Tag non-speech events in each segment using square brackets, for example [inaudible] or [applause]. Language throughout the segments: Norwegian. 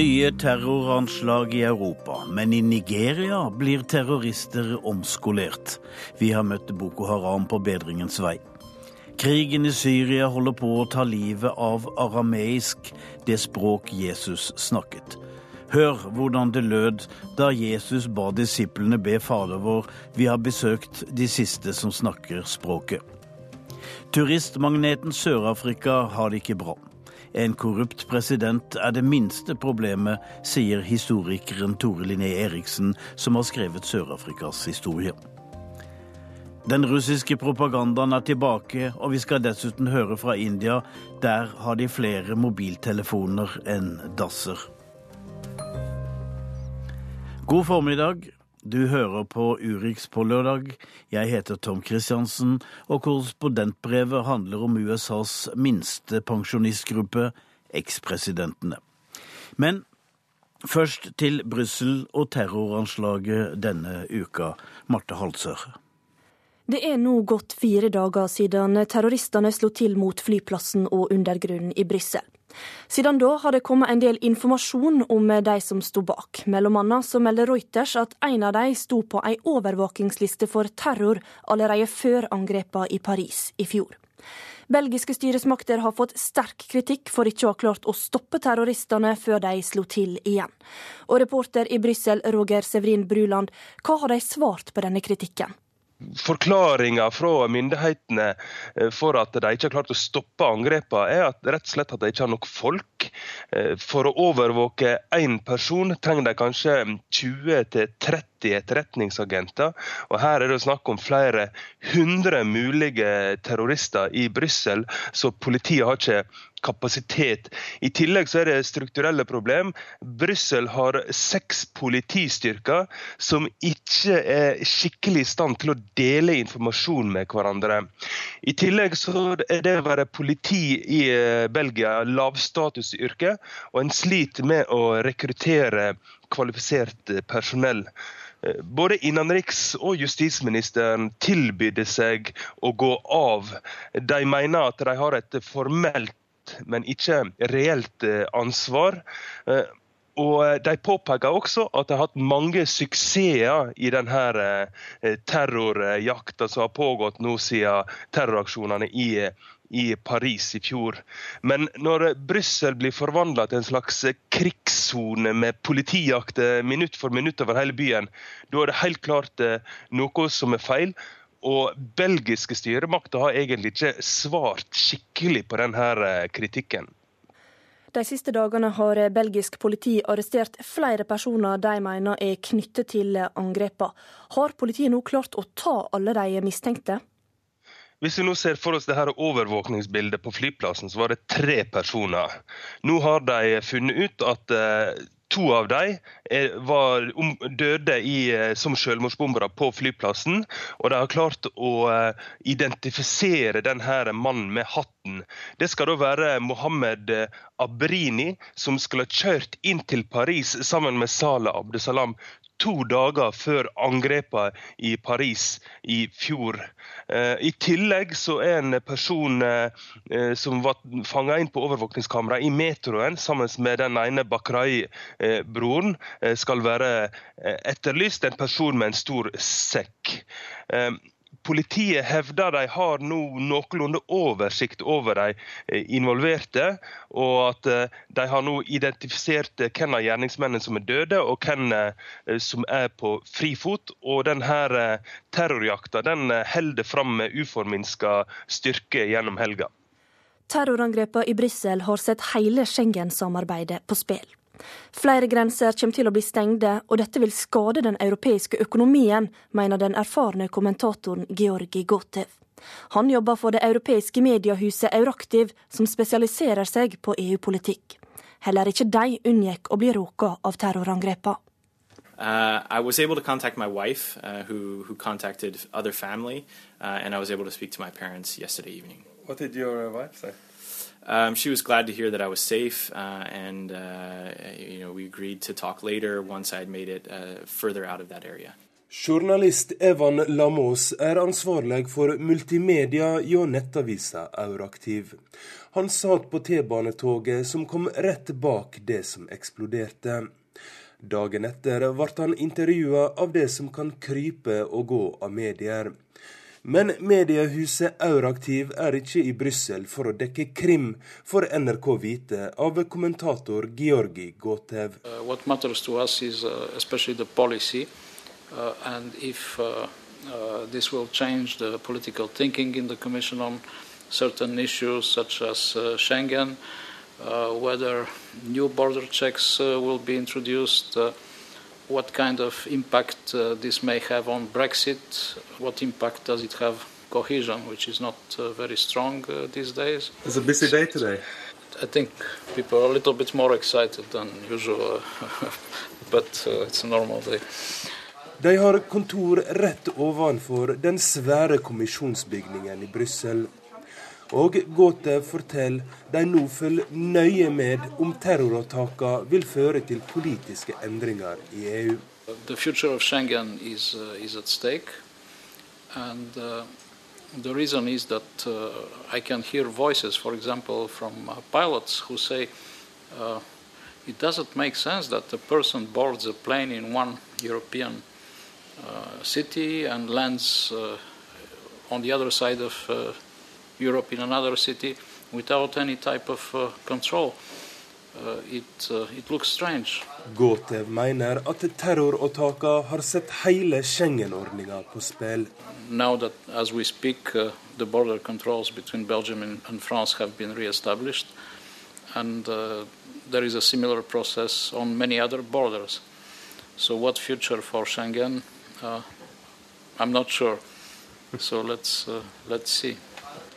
Nye terroranslag i Europa, men i Nigeria blir terrorister omskolert. Vi har møtt Boko Haram på bedringens vei. Krigen i Syria holder på å ta livet av arameisk, det språk Jesus snakket. Hør hvordan det lød da Jesus ba disiplene be Fader vår, vi har besøkt de siste som snakker språket. Turistmagneten Sør-Afrika har det ikke bra. En korrupt president er det minste problemet, sier historikeren Tore Linné Eriksen, som har skrevet Sør-Afrikas historie. Den russiske propagandaen er tilbake, og vi skal dessuten høre fra India. Der har de flere mobiltelefoner enn dasser. God formiddag. Du hører på Urix på lørdag. Jeg heter Tom Christiansen, og korrespondentbrevet handler om USAs minste pensjonistgruppe, ekspresidentene. Men først til Brussel og terroranslaget denne uka. Marte Halsør. Det er nå gått fire dager siden terroristene slo til mot flyplassen og undergrunnen i Brussel. Siden da har det kommet en del informasjon om de som sto bak. Mellom annet så melder Reuters at en av de sto på ei overvåkingsliste for terror allerede før angrepene i Paris i fjor. Belgiske styresmakter har fått sterk kritikk for ikke å ha klart å stoppe terroristene før de slo til igjen. Og reporter i Brussel, Roger Severin Bruland, hva har de svart på denne kritikken? Forklaringa fra myndighetene eh, for at de ikke har klart å stoppe angrepene, er at, rett og slett at de ikke har nok folk. Eh, for å overvåke én person trenger de kanskje 20-30 etterretningsagenter. Og her er det snakk om flere hundre mulige terrorister i Brussel, så politiet har ikke kapasitet. I tillegg så er det strukturelle problem. Brussel har seks politistyrker som ikke er skikkelig i stand til å dele informasjon med hverandre. I tillegg så er det å være politi i eh, Belgia lavstatusyrke, og en sliter med å rekruttere kvalifisert personell. Eh, både innenriks- og justisministeren tilbydde seg å gå av. De mener at de har et formelt men ikke reelt eh, ansvar. Eh, og eh, De påpeker også at de har hatt mange suksesser i denne terrorjakta som har pågått nå siden terroraksjonene i, i Paris i fjor. Men når Brussel blir forvandla til en slags krigssone med politijakt minutt for minutt over hele byen, da er det helt klart noe som er feil. Og belgiske styremakter har egentlig ikke svart skikkelig på denne eh, kritikken. De siste dagene har belgisk politi arrestert flere personer de mener er knyttet til angrepene. Har politiet nå klart å ta alle de mistenkte? Hvis vi nå ser for oss det her overvåkningsbildet på flyplassen, så var det tre personer. Nå har de funnet ut at eh, To av dem døde i, eh, som selvmordsbombere på flyplassen. Og de har klart å eh, identifisere denne mannen med hatten. Det skal da være Mohammed eh, Abrini, som skulle ha kjørt inn til Paris sammen med Salah Abdesalam to dager før angrepene i Paris i fjor. Eh, I tillegg så er en person eh, eh, som var fanga inn på overvåkningskamera i metroen sammen med den ene Bakrai-broren, skal være etterlyst. En person med en stor sekk. Politiet hevder de har nå noenlunde oversikt over de eh, involverte, og at eh, de har nå identifisert eh, hvem av gjerningsmennene som er døde, og hvem som er på frifot. Og denne terrorjakta den holder fram med uforminska styrke gjennom helga. Terrorangrepene i Brussel har sett hele Schengen-samarbeidet på spill. Flere grenser kommer til å bli stengde, og dette vil skade den europeiske økonomien, mener den erfarne kommentatoren Georgi Gotev. Han jobber for det europeiske mediehuset Euraktiv, som spesialiserer seg på EU-politikk. Heller ikke de unngikk å bli råka av terrorangrepene. Uh, I was able to contact my wife, uh, who, who contacted other family, uh, and I was able to speak to my parents yesterday evening. What did your wife say? Um, she was glad to hear that I was safe, uh, and uh, you know we agreed to talk later once I had made it uh, further out of that area. Journalist Evan Lamås er ansvarlig for multimedia hjå nettavisa Euraktiv. Han satt på T-banetoget som kom rett bak det som eksploderte. Dagen etter ble han intervjua av det som kan krype og gå av medier. Men mediehuset Euraktiv er ikke i Brussel for å dekke krim, for NRK vite av kommentator Georgi Gotev. Uh, what matters to us is uh, especially the policy, uh, and if uh, uh, this will change the political certain issues such as uh, Schengen, uh, whether new border checks uh, will be introduced, what kind of impact this may have on Brexit, what impact does it have cohesion, which is not very strong these days. It's a busy day today. I think people are a little bit more excited than usual, [laughs] but uh, it's a normal day. De har kontor rett ovenfor den svære kommisjonsbygningen i Brussel. Og forteller de nå følger nøye med om terrorattakene vil føre til politiske endringer i EU. The future of Schengen is, uh, is at stake. And uh, the reason is that uh, I can hear voices, for example, from uh, pilots who say uh, it doesn't make sense that a person boards a plane in one European uh, city and lands on the other side of Europe in another city without any type of uh, control. Uh, it, uh, it looks strange. Gotev mener at har sett hele Schengen-ordninga på spill. Now that as we speak, uh, the border controls between Belgium and, and France have been re-established, and uh, there is a similar process on many other borders. So, what future for Schengen? Uh, I'm not sure. So let's uh, let's see.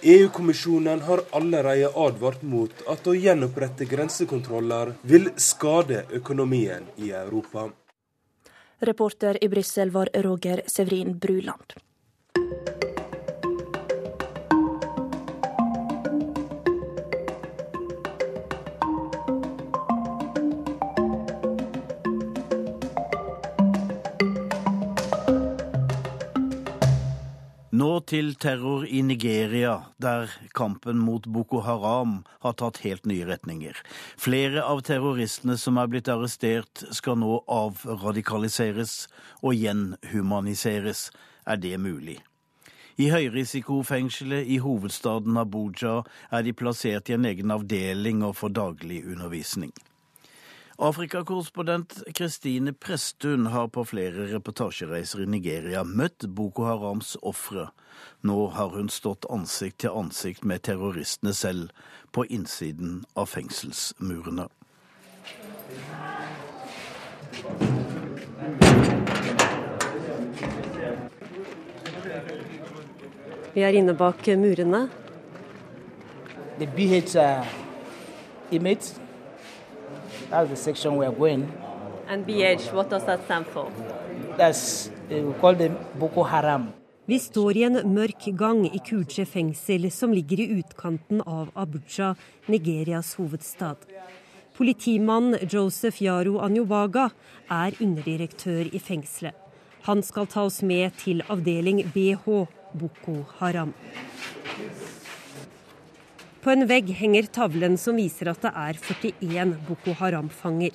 EU-kommisjonen har allerede advart mot at å gjenopprette grensekontroller vil skade økonomien i Europa. Reporter i Brussel var Roger Sevrin Bruland. Til terror i Nigeria, der kampen mot Boko Haram har tatt helt nye retninger. Flere av terroristene som er blitt arrestert, skal nå avradikaliseres og gjenhumaniseres. Er det mulig? I høyrisikofengselet i hovedstaden Abuja er de plassert i en egen avdeling og får daglig undervisning. Afrikakorrespondent Kristine Presttun har på flere reportasjereiser i Nigeria møtt Boko Harams ofre. Nå har hun stått ansikt til ansikt med terroristene selv på innsiden av fengselsmurene. Vi er inne bak murene. The BH uh, inmates That's the section we are going. And BH, what does that stand for? That's, uh, we call them Boko Haram. Vi står i en mørk gang i Kuje fengsel, som ligger i utkanten av Abuja, Nigerias hovedstad. Politimann Joseph Yaro Anjobaga er underdirektør i fengselet. Han skal ta oss med til avdeling BH, Boko Haram. På en vegg henger tavlen som viser at det er 41 Boko Haram-fanger.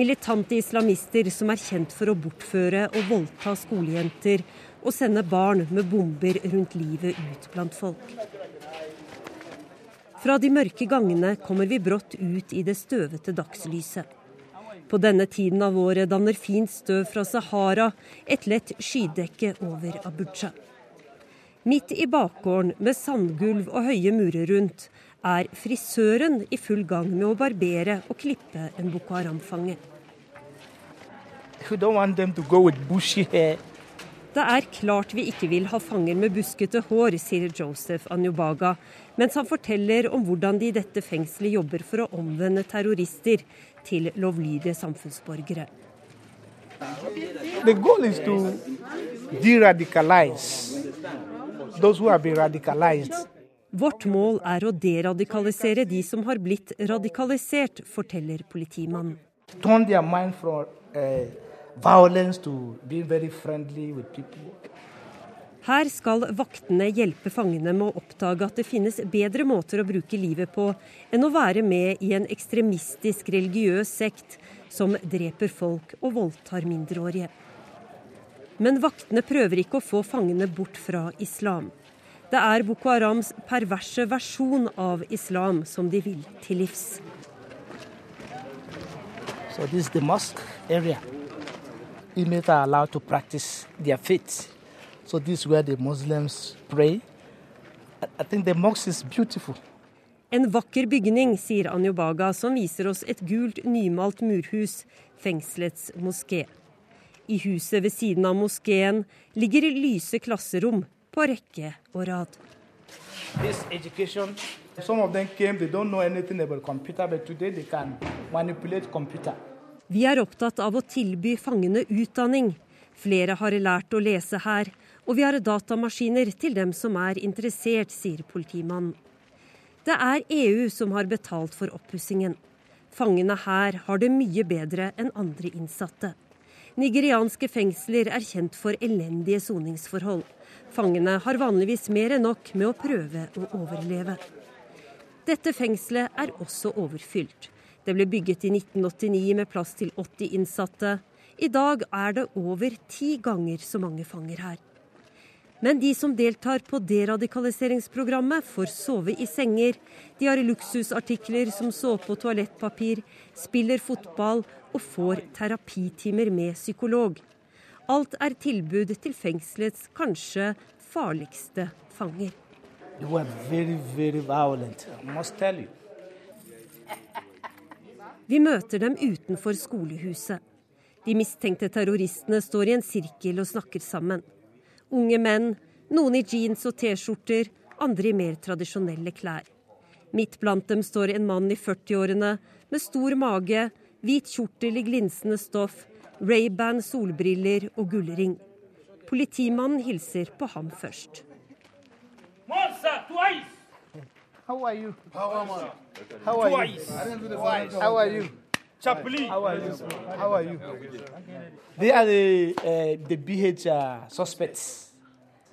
Militante islamister som er kjent for å bortføre og voldta skolejenter og sende barn med bomber rundt livet ut blant folk. Fra de mørke gangene kommer vi brått ut i det støvete dagslyset. På denne tiden av året danner fint støv fra Sahara et lett skydekke over Abuja. Midt i bakgården med sandgulv og høye murer rundt er frisøren i full gang med å barbere og klippe en Boko Haram-fange. Det er klart vi ikke vil ha fanger med buskete hår, sier Joseph Anyobaga, mens han forteller om hvordan de i dette fengselet jobber for å omvende terrorister til lovlydige samfunnsborgere. The goal is to de-radicalize Vårt mål er å deradikalisere de som har blitt radikalisert, forteller politimannen. People. Her skal vaktene hjelpe fangene med å oppdage at det finnes bedre måter å bruke livet på enn å være med i en ekstremistisk religiøs sekt som dreper folk og voldtar mindreårige. Men vaktene prøver ikke å få fangene bort fra islam. Det er Boko Harams perverse versjon av islam som de vil til livs. So this is the mosque area. Inmates are allowed to practice their faith. So this is where the Muslims pray. I think the mosque is beautiful. En vakker bygning, sier Anjobaga, som viser oss et gult, nymalt murhus, fengselets moské. I huset ved siden av moskeen ligger lyse klasserom på rekke og rad. This education, some of them came, they don't know anything about computer, but today they can manipulate computer. Vi er opptatt av å tilby fangene utdanning. Flere har lært å lese her, og vi har datamaskiner til dem som er interessert, sier politimannen. Det er EU som har betalt for oppussingen. Fangene her har det mye bedre enn andre innsatte. Nigerianske fengsler er kjent for elendige soningsforhold. Fangene har vanligvis mer enn nok med å prøve å overleve. Dette fengselet er også overfylt. Det ble bygget i 1989 med plass til 80 innsatte. I dag er det over ti ganger så mange fanger her. Men de som deltar på deradikaliseringsprogrammet, får sove i senger. De har luksusartikler som såpe og toalettpapir, spiller fotball og får terapitimer med psykolog. Alt er tilbud til fengselets kanskje farligste fanger. Very, very Vi møter dem utenfor skolehuset. De mistenkte terroristene står i en sirkel og snakker sammen. Unge menn, noen i jeans og T-skjorter, andre i mer tradisjonelle klær. Midt blant dem står en mann i 40-årene med stor mage, hvit kjortel i glinsende stoff, Ray-Ban solbriller og gullring. Politimannen hilser på ham først. How are you? How are you? How are you? How are you? How are you? They are the, uh, the BH uh, suspects.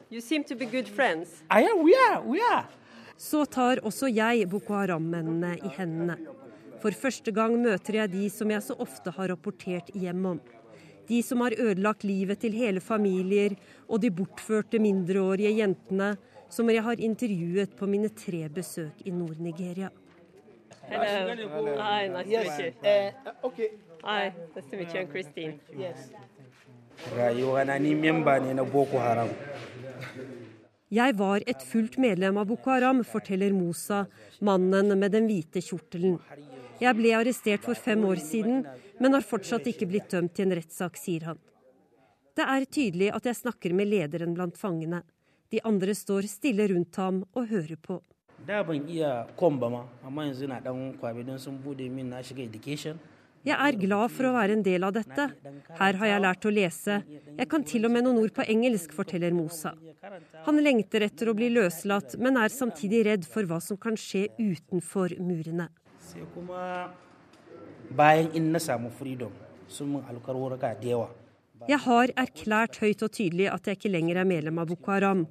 You seem to be good friends. I am, we are, we are. Så tar også jeg Boko Haram-mennene i hendene. For første gang møter jeg de som jeg så ofte har rapportert hjem om. De som har ødelagt livet til hele familier, og de bortførte mindreårige jentene som jeg har intervjuet på mine tre besøk i Nord-Nigeria. Hello. Hi, nice yes. to meet you. Uh, okay. Hi, nice to meet you. I'm Christine. Yes. Jeg var et fullt medlem av Boko Haram, forteller Mosa, mannen med den hvite kjortelen. Jeg ble arrestert for fem år siden, men har fortsatt ikke blitt dømt til en rettssak, sier han. Det er tydelig at jeg snakker med lederen blant fangene. De andre står stille rundt ham og hører på. Jeg er glad for å være en del av dette. Her har jeg lært å lese. Jeg kan til og med noen ord på engelsk, forteller Mosa. Han lengter etter å bli løslatt, men er samtidig redd for hva som kan skje utenfor murene. Jeg har erklært høyt og tydelig at jeg ikke lenger er medlem av Boko Haram.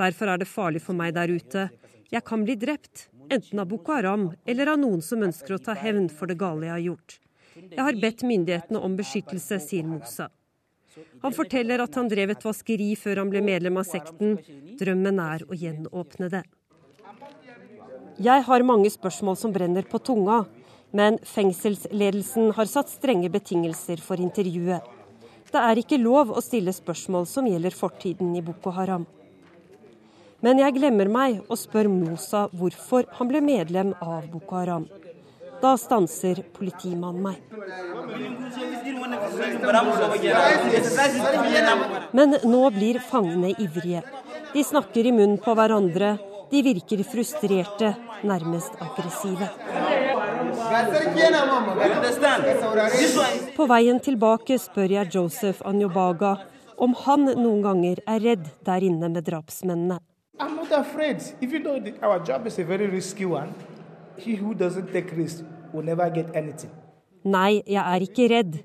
Derfor er det farlig for meg der ute. Jeg kan bli drept, enten av Boko Haram eller av noen som ønsker å ta hevn for det gale jeg har gjort. Jeg har bedt myndighetene om beskyttelse, sier Mosa. Han forteller at han drev et vaskeri før han ble medlem av sekten. Drømmen er å gjenåpne det. Jeg har mange spørsmål som brenner på tunga, men fengselsledelsen har satt strenge betingelser for intervjuet. Det er ikke lov å stille spørsmål som gjelder fortiden i Boko Haram. Men jeg glemmer meg og spør Mosa hvorfor han ble medlem av Boko Haram. Da stanser politimannen meg. Men nå blir fangene ivrige. De snakker i munnen på hverandre. De virker frustrerte, nærmest aggressive. På veien tilbake spør jeg Joseph Anjobaga om han noen ganger er redd der inne med drapsmennene. I'm not afraid. Even though our job is a very risky one, he who doesn't take risk will never get anything. Nei, jeg er ikke redd.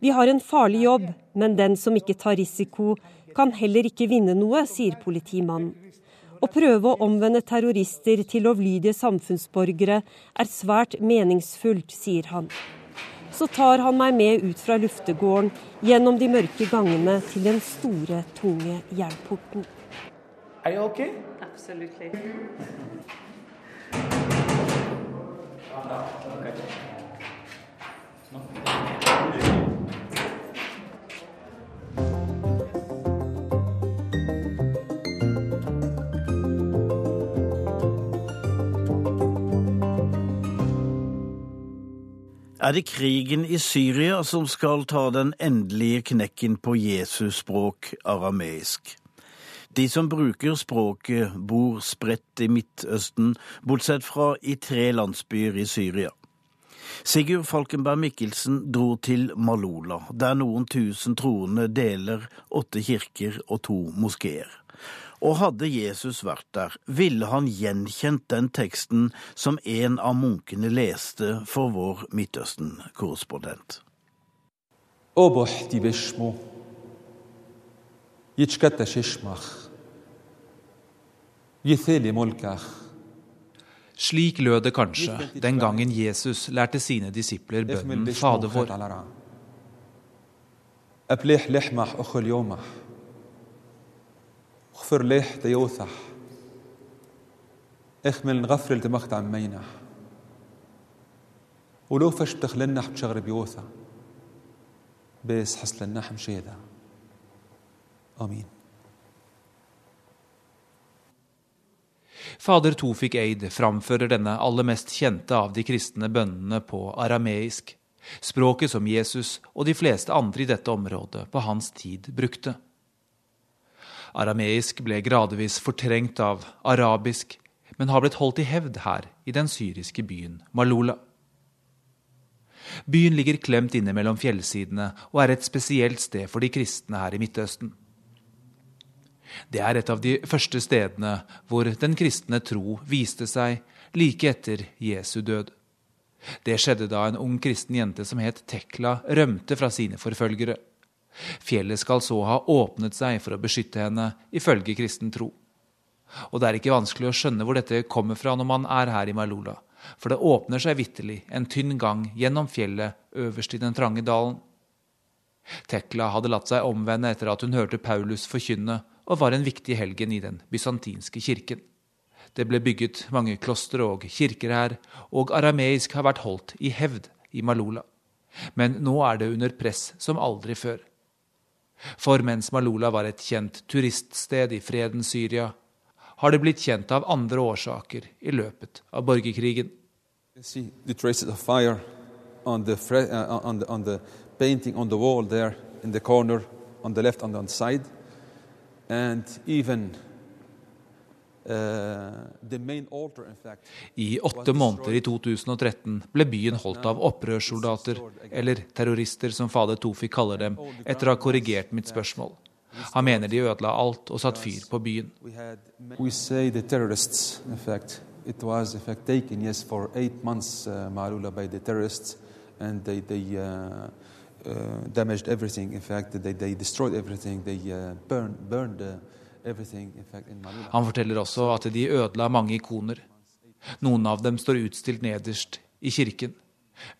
Vi har en farlig jobb, men den som ikke tar risiko, kan heller ikke vinne noe, sier politimannen. Å prøve å omvende terrorister til lovlydige samfunnsborgere er svært meningsfullt, sier han. Så tar han meg med ut fra luftegården, gjennom de mørke gangene til den store, tunge jernporten. ok? Absolutt. okay? Er det krigen i Syria som skal ta den endelige knekken på Jesus språk arameisk? De som bruker språket, bor spredt i Midtøsten, bortsett fra i tre landsbyer i Syria. Sigurd Falkenberg Mikkelsen dro til Malula, der noen tusen troende deler åtte kirker og to moskeer. Og hadde Jesus vært der, ville han gjenkjent den teksten som en av munkene leste for vår Midtøsten-korrespondent. Slik lød det kanskje den gangen Jesus lærte sine disipler bønnen Fader vår. اغفر ليه تيوثح اخمل نغفر التمخت عمينا ولو فش بتخلنا بتشغر بيوثا بس حس لنا مشيدا Amen. Fader Tofik Eid framfører denne aller mest kjente av de kristne bønnene på arameisk, språket som Jesus og de fleste andre i dette området på hans tid brukte. Arameisk ble gradvis fortrengt av arabisk, men har blitt holdt i hevd her i den syriske byen Malula. Byen ligger klemt inne mellom fjellsidene og er et spesielt sted for de kristne her i Midtøsten. Det er et av de første stedene hvor den kristne tro viste seg like etter Jesu død. Det skjedde da en ung kristen jente som het Tekla, rømte fra sine forfølgere. Fjellet skal så ha åpnet seg for å beskytte henne, ifølge kristen tro. Og det er ikke vanskelig å skjønne hvor dette kommer fra når man er her i Malula, for det åpner seg vitterlig en tynn gang gjennom fjellet øverst i den trange dalen. Tekla hadde latt seg omvende etter at hun hørte Paulus forkynne, og var en viktig helgen i den bysantinske kirken. Det ble bygget mange klostre og kirker her, og arameisk har vært holdt i hevd i Malula. Men nå er det under press som aldri før. For mens Malula var et kjent turiststed i fredens Syria, har det blitt kjent av andre årsaker i løpet av borgerkrigen. On the, uh, on, the, on the painting on the wall there in the corner on the left and on the side and even uh, I åtte måneder i 2013 ble byen holdt av opprørssoldater, eller terrorister som fader Tofi kaller dem, etter å ha korrigert mitt spørsmål. Han mener de ødela alt og satt fyr på byen. It was in fact taken, yes, for eight months, uh, Marula, by the terrorists, and they, they uh, uh, damaged everything. In fact, they, they destroyed everything. They uh, burned, burned uh, everything. In fact, in Malula. Han forteller også at de ødela mange ikoner. Noen av dem står utstilt nederst i kirken.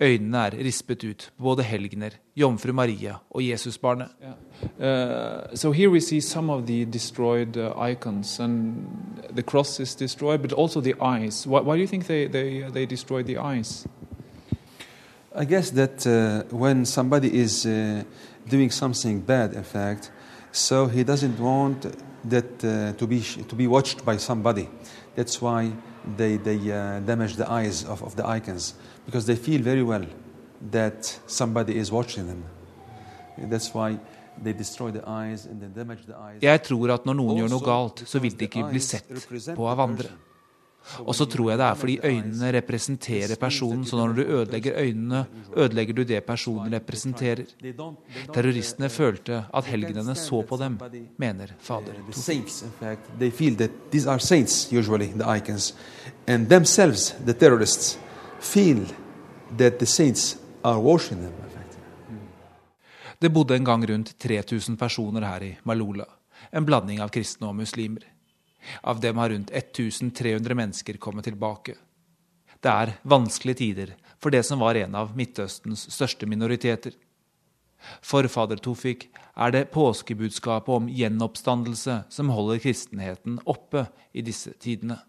Øynene er rispet ut på både helgener, jomfru Maria og Jesusbarnet. Yeah. Uh, so here we see some of the destroyed uh, icons, and the cross is destroyed, but also the eyes. Why, why do you think they, they, they destroyed the eyes? I guess that uh, when somebody is uh, doing something bad, in fact, so he doesn't want that uh, to be to be watched by somebody. That's why they they uh, damage the eyes of, of the icons because they feel very well that somebody is watching them. That's why the. Jeg tror at når noen gjør noe galt, så vil de ikke bli sett på av andre. Og så tror jeg det er fordi øynene representerer personen, så når du ødelegger øynene, ødelegger du det personen representerer. Terroristene følte at helgenene så på dem, mener fader. Det bodde en gang rundt 3000 personer her i Malula, en blanding av kristne og muslimer. Av dem har rundt 1300 mennesker kommet tilbake. Det er vanskelige tider for det som var en av Midtøstens største minoriteter. For fader Tofik er det påskebudskapet om gjenoppstandelse som holder kristenheten oppe i disse tidene.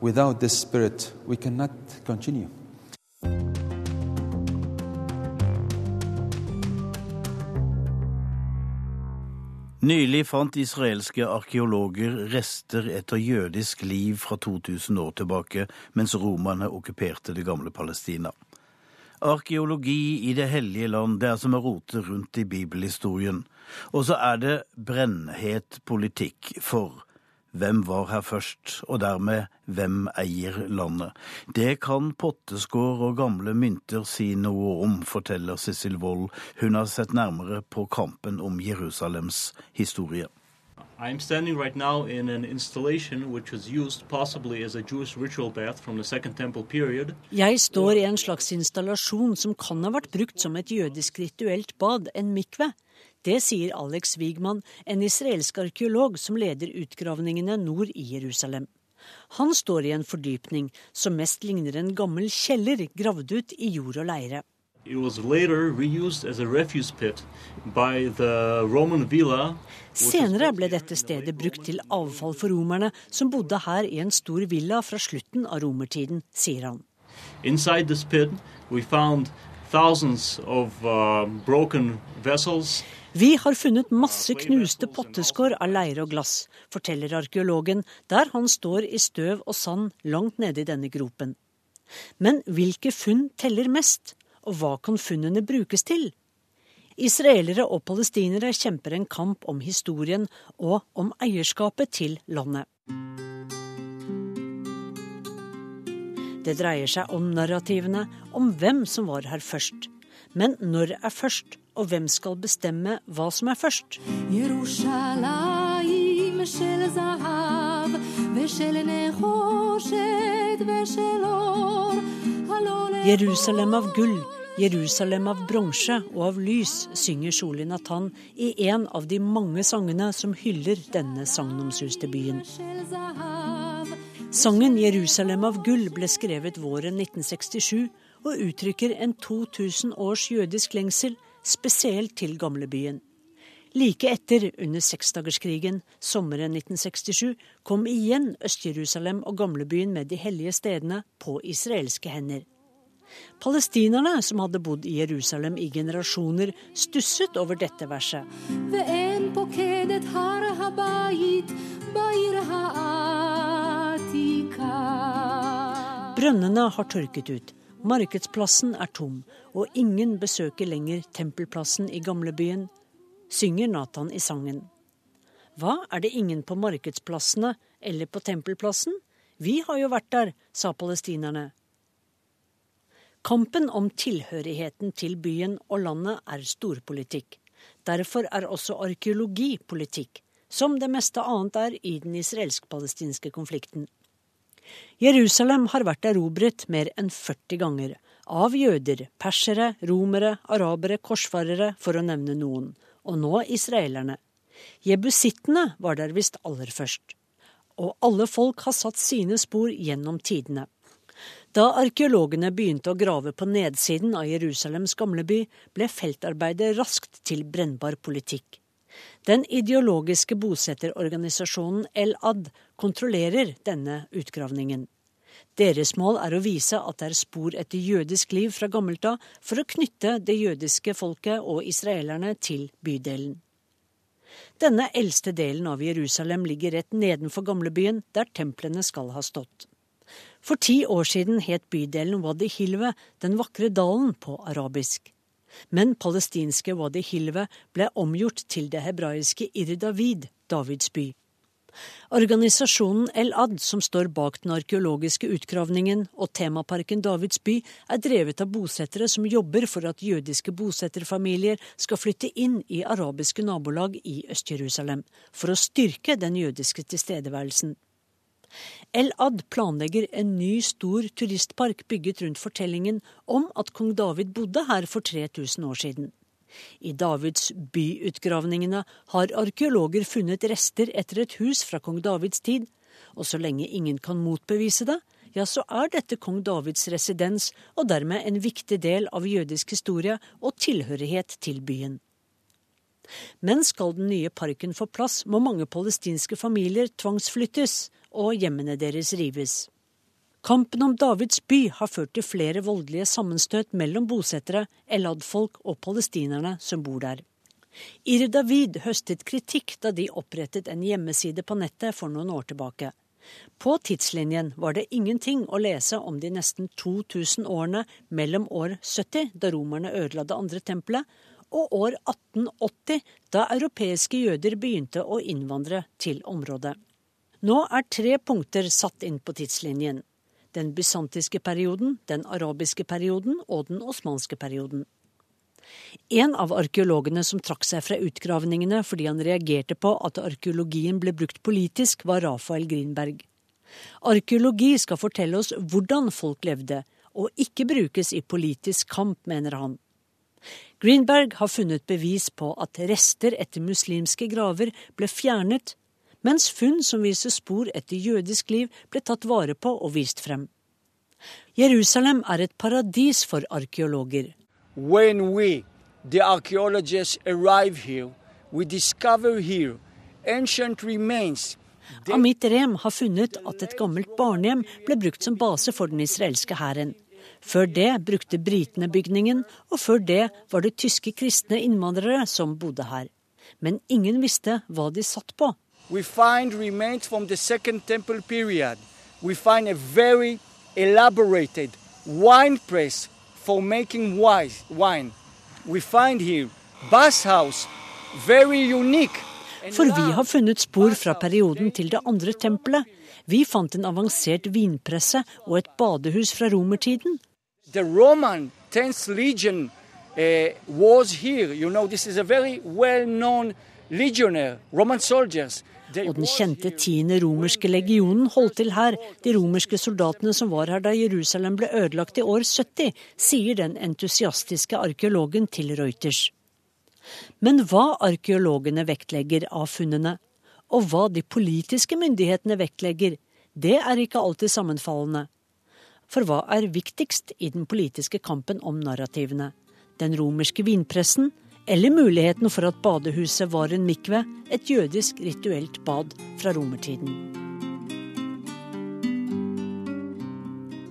Without this spirit, we cannot continue. Nylig fant israelske arkeologer rester etter jødisk liv fra 2000 år tilbake, mens romerne okkuperte det gamle Palestina. Arkeologi i Det hellige land, det er som å rote rundt i bibelhistorien. Og så er det brennhet politikk for hvem var her først, og dermed hvem eier landet? Det kan potteskår og gamle mynter si noe om, forteller Sissel Wold. Hun har sett nærmere på kampen om Jerusalems historie. I'm standing right now in an installation which was used possibly as a Jewish ritual bath from the Second Temple period. Jeg står i en slags installasjon som kan ha vært brukt som et jødisk rituelt bad, en mikve. Det sier Alex Wigman, en israelsk arkeolog som leder utgravningene nord i Jerusalem. Han står i en fordypning som mest ligner en gammel kjeller gravd ut i jord og leire. Senere ble dette stedet brukt til avfall for romerne, som bodde her i en stor villa fra slutten av romertiden, sier han. Inside this pit, we found thousands of uh, broken vessels. Vi har funnet masse knuste potteskår av leire og glass, forteller arkeologen, der han står i støv og sand langt nede i denne gropen. Men hvilke funn teller mest, og hva kan funnene brukes til? Israelere og palestinere kjemper en kamp om historien og om eierskapet til landet. Det dreier seg om narrativene, om hvem som var her først. Men når er først, og hvem skal bestemme hva som er først? Jerusalem av gull, Jerusalem av bronse og av lys, synger Soli Natan i en av de mange sangene som hyller denne sagnomsuste byen. Sangen 'Jerusalem av gull' ble skrevet våren 1967 og uttrykker en 2000 års jødisk lengsel spesielt til gamlebyen. Like etter, under seksdagerskrigen sommeren 1967, kom igjen Øst-Jerusalem og gamlebyen med de hellige stedene på israelske hender. Palestinerne, som hadde bodd i Jerusalem i generasjoner, stusset over dette verset. Brønnene har tørket ut. Markedsplassen er tom, og ingen besøker lenger tempelplassen i gamlebyen, synger Nathan i sangen. Hva, er det ingen på markedsplassene eller på tempelplassen? Vi har jo vært der, sa palestinerne. Kampen om tilhørigheten til byen og landet er storpolitikk. Derfor er også arkeologi politikk, som det meste annet er i den israelsk-palestinske konflikten. Jerusalem har vært erobret mer enn 40 ganger. Av jøder, persere, romere, arabere, korsfarere, for å nevne noen. Og nå israelerne. Jebusittene var der visst aller først. Og alle folk har satt sine spor gjennom tidene. Da arkeologene begynte å grave på nedsiden av Jerusalems gamleby, ble feltarbeidet raskt til brennbar politikk. Den ideologiske bosetterorganisasjonen El-Ad kontrollerer denne utgravningen. Deres mål er å vise at det er spor etter jødisk liv fra gammelt av, for å knytte det jødiske folket og israelerne til bydelen. Denne eldste delen av Jerusalem ligger rett nedenfor gamlebyen, der templene skal ha stått. For ti år siden het bydelen Wadi Hilve den vakre dalen på arabisk men palestinske Wadi Hilve ble omgjort til det hebraiske Ir David, Davids by. Organisasjonen El-Ad, som står bak den arkeologiske utgravningen og temaparken Davids by, er drevet av bosettere som jobber for at jødiske bosetterfamilier skal flytte inn i arabiske nabolag i Øst-Jerusalem, for å styrke den jødiske tilstedeværelsen. El-Ad planlegger en ny, stor turistpark bygget rundt fortellingen om at kong David bodde her for 3000 år siden. I Davids byutgravningene har arkeologer funnet rester etter et hus fra kong Davids tid, og så lenge ingen kan motbevise det, ja, så er dette kong Davids residens og dermed en viktig del av jødisk historie og tilhørighet til byen. Men skal den nye parken få plass, må mange palestinske familier tvangsflyttes, og hjemmene deres rives. Kampen om Davids by har ført til flere voldelige sammenstøt mellom bosettere, Elad-folk og palestinerne som bor der. Ir David høstet kritikk da de opprettet en hjemmeside på nettet for noen år tilbake. På tidslinjen var det ingenting å lese om de nesten 2000 årene mellom år 70, da romerne ødela det andre tempelet, og år 1880, da europeiske jøder begynte å innvandre til området. Nå er tre punkter satt inn på tidslinjen. Den bysantiske perioden, den arabiske perioden og den osmanske perioden. En av arkeologene som trakk seg fra utgravningene fordi han reagerte på at arkeologien ble brukt politisk, var Rafael Grinberg. Arkeologi skal fortelle oss hvordan folk levde, og ikke brukes i politisk kamp, mener han. Greenberg har funnet bevis på at rester etter muslimske graver ble fjernet mens funn som viser spor etter jødisk liv, ble tatt vare på og vist frem. Jerusalem er et paradis for arkeologer. When we, the archaeologists, arrive here, we discover here ancient remains Amit Rem har funnet at et gammelt barnehjem ble brukt som base for den israelske hæren. Før det brukte britene bygningen, og før det var det tyske kristne innvandrere som bodde her. Men ingen visste hva de satt på we find remains from the Second Temple period. We find a very elaborated wine press for making wine. We find here bath house, very unique. For vi har funnet spor fra perioden til det andre tempelet. Vi fant en avansert vinpresse og et badehus fra romertiden. The Roman 10th Legion uh, was here. You know, this is a very well-known legionnaire, Roman soldiers og den kjente tiende romerske legionen holdt til her. De romerske soldatene som var her da Jerusalem ble ødelagt i år 70, sier den entusiastiske arkeologen til Reuters. Men hva arkeologene vektlegger av funnene, og hva de politiske myndighetene vektlegger, det er ikke alltid sammenfallende. For hva er viktigst i den politiske kampen om narrativene? Den romerske vinpressen eller muligheten for at badehuset var en mikve, et jødisk rituelt bad fra romertiden.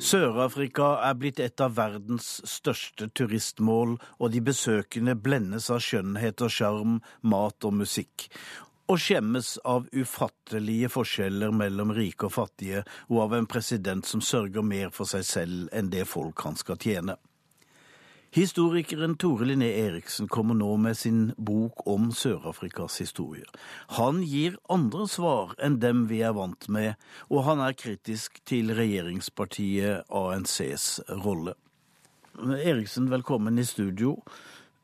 Sør-Afrika er blitt et av verdens største turistmål, og de besøkende blendes av skjønnhet og sjarm, mat og musikk. Og skjemmes av ufattelige forskjeller mellom rike og fattige, og av en president som sørger mer for seg selv enn det folk han skal tjene. Historikeren Tore Linné Eriksen kommer nå med sin bok om Sør-Afrikas historie. Han gir andre svar enn dem vi er vant med, og han er kritisk til regjeringspartiet ANCs rolle. Eriksen, velkommen i studio.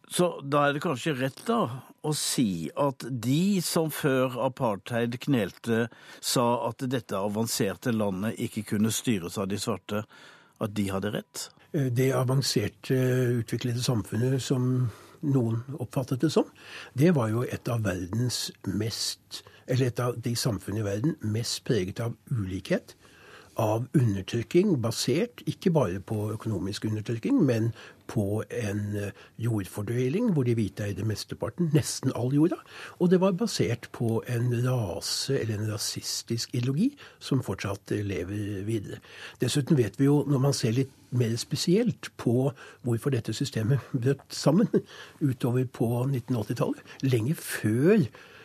Så da er det kanskje rett da å si at de som før apartheid knelte, sa at dette avanserte landet ikke kunne styres av de svarte, at de hadde rett? Eh, det avanserte, utviklede samfunnet som noen oppfattet det som, det var jo et av verdens mest Eller et av de samfunnene i verden mest preget av ulikhet av undertrykking basert ikke bare på økonomisk undertrykking, men på en jordfordøyling jordfordeling hvor de hvite eide mesteparten, nesten all jorda. Og det var basert på en rase, eller en rasistisk ideologi, som fortsatt lever videre. Dessuten vet vi jo, når man ser litt mer spesielt på hvorfor dette systemet brøt sammen utover på 1980-tallet, lenge før Eh,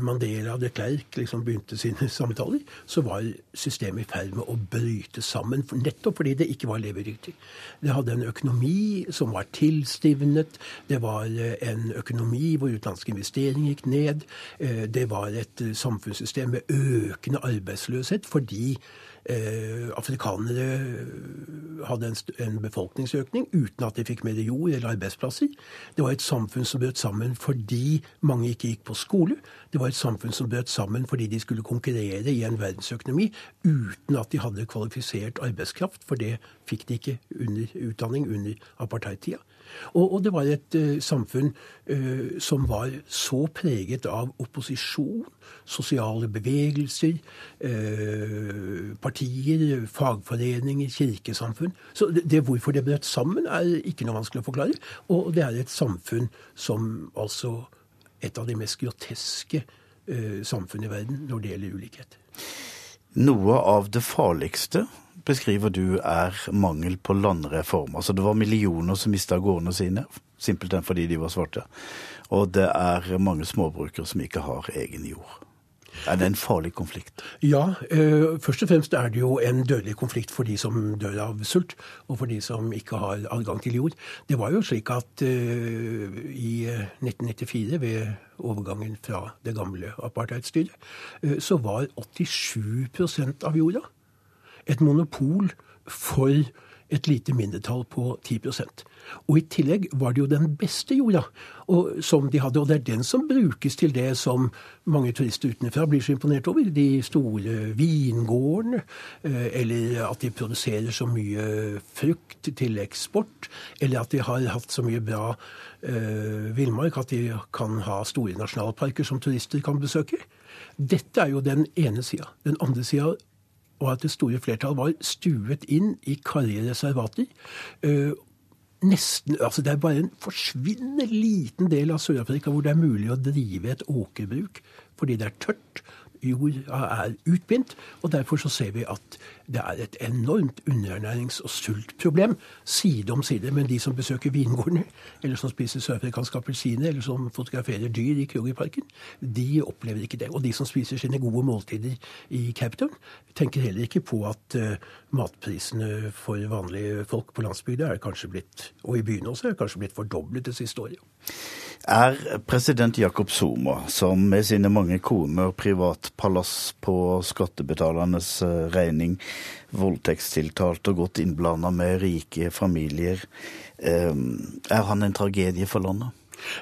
Mandela og de Klerk liksom begynte sine [laughs] samtaler, så var systemet i ferd med å bryte sammen. Nettopp fordi det ikke var levedyktig. Det hadde en økonomi som var tilstivnet. Det var eh, en økonomi hvor utenlandske investeringer gikk ned. Eh, det var et samfunnssystem med økende arbeidsløshet fordi eh, afrikanere hadde en, en, befolkningsøkning uten at de fikk mer jord eller arbeidsplasser. Det var et samfunn som brøt sammen fordi mange ikke gikk på skole. Det var et samfunn som brøt sammen fordi de skulle konkurrere i en verdensøkonomi uten at de hadde kvalifisert arbeidskraft, for det fikk de ikke under utdanning under apartheidtida. Og, og, det var et uh, samfunn uh, som var så preget av opposisjon, sosiale bevegelser, uh, partier, fagforeninger, kirkesamfunn. Så det, det, hvorfor det brøt sammen, er ikke noe vanskelig å forklare. Og det er et samfunn som altså Et av de mest groteske samfunn i verden når det gjelder ulikhet. Noe av det farligste beskriver du er mangel på landreform. Altså det var millioner som mista gårdene sine, simpelthen fordi de var svarte. Og det er mange småbrukere som ikke har egen jord. Er det en farlig konflikt? Ja, øh, først og fremst er det jo en dødelig konflikt for de som dør av sult, og for de som ikke har adgang til jord. Det var jo slik at øh, i 1994, eh, ved overgangen fra det gamle apartheidstyret, så var 87% av jorda et monopol for et lite mindretall på 10% Og i tillegg var det jo den beste jorda og, som de hadde, og det er den som brukes til det som mange turister utenfra blir så imponert over. De store vingårdene, eh, eller at de produserer så mye frukt til eksport, eller at de har hatt så mye bra uh, villmark at de kan ha store nasjonalparker som turister kan besøke. Dette er jo den ene sida. Den andre sida og at det store flertall var stuet inn i karrige reservater. Uh, nesten, altså Det er bare en forsvinnende liten del av Sør-Afrika hvor det er mulig å drive et åkerbruk fordi det er tørt jorda er utbindt. Og derfor så ser vi at det er et enormt underernærings- og sultproblem side om side. Men de som besøker vingårdene, eller som spiser sørafrikanske appelsiner, eller som fotograferer dyr i Krugerparken, de opplever ikke det. Og de som spiser sine gode måltider i Cape Town, tenker heller ikke på at uh, matprisene for vanlige folk på landsbygda er kanskje blitt, og i byene også, er kanskje blitt fordoblet det siste året er president Jakob Zuma, som med sine mange koner, privatpalass på skattebetalernes eh, regning, voldtektstiltalt og godt innblanda med rike familier, eh, er han en tragedie for landet?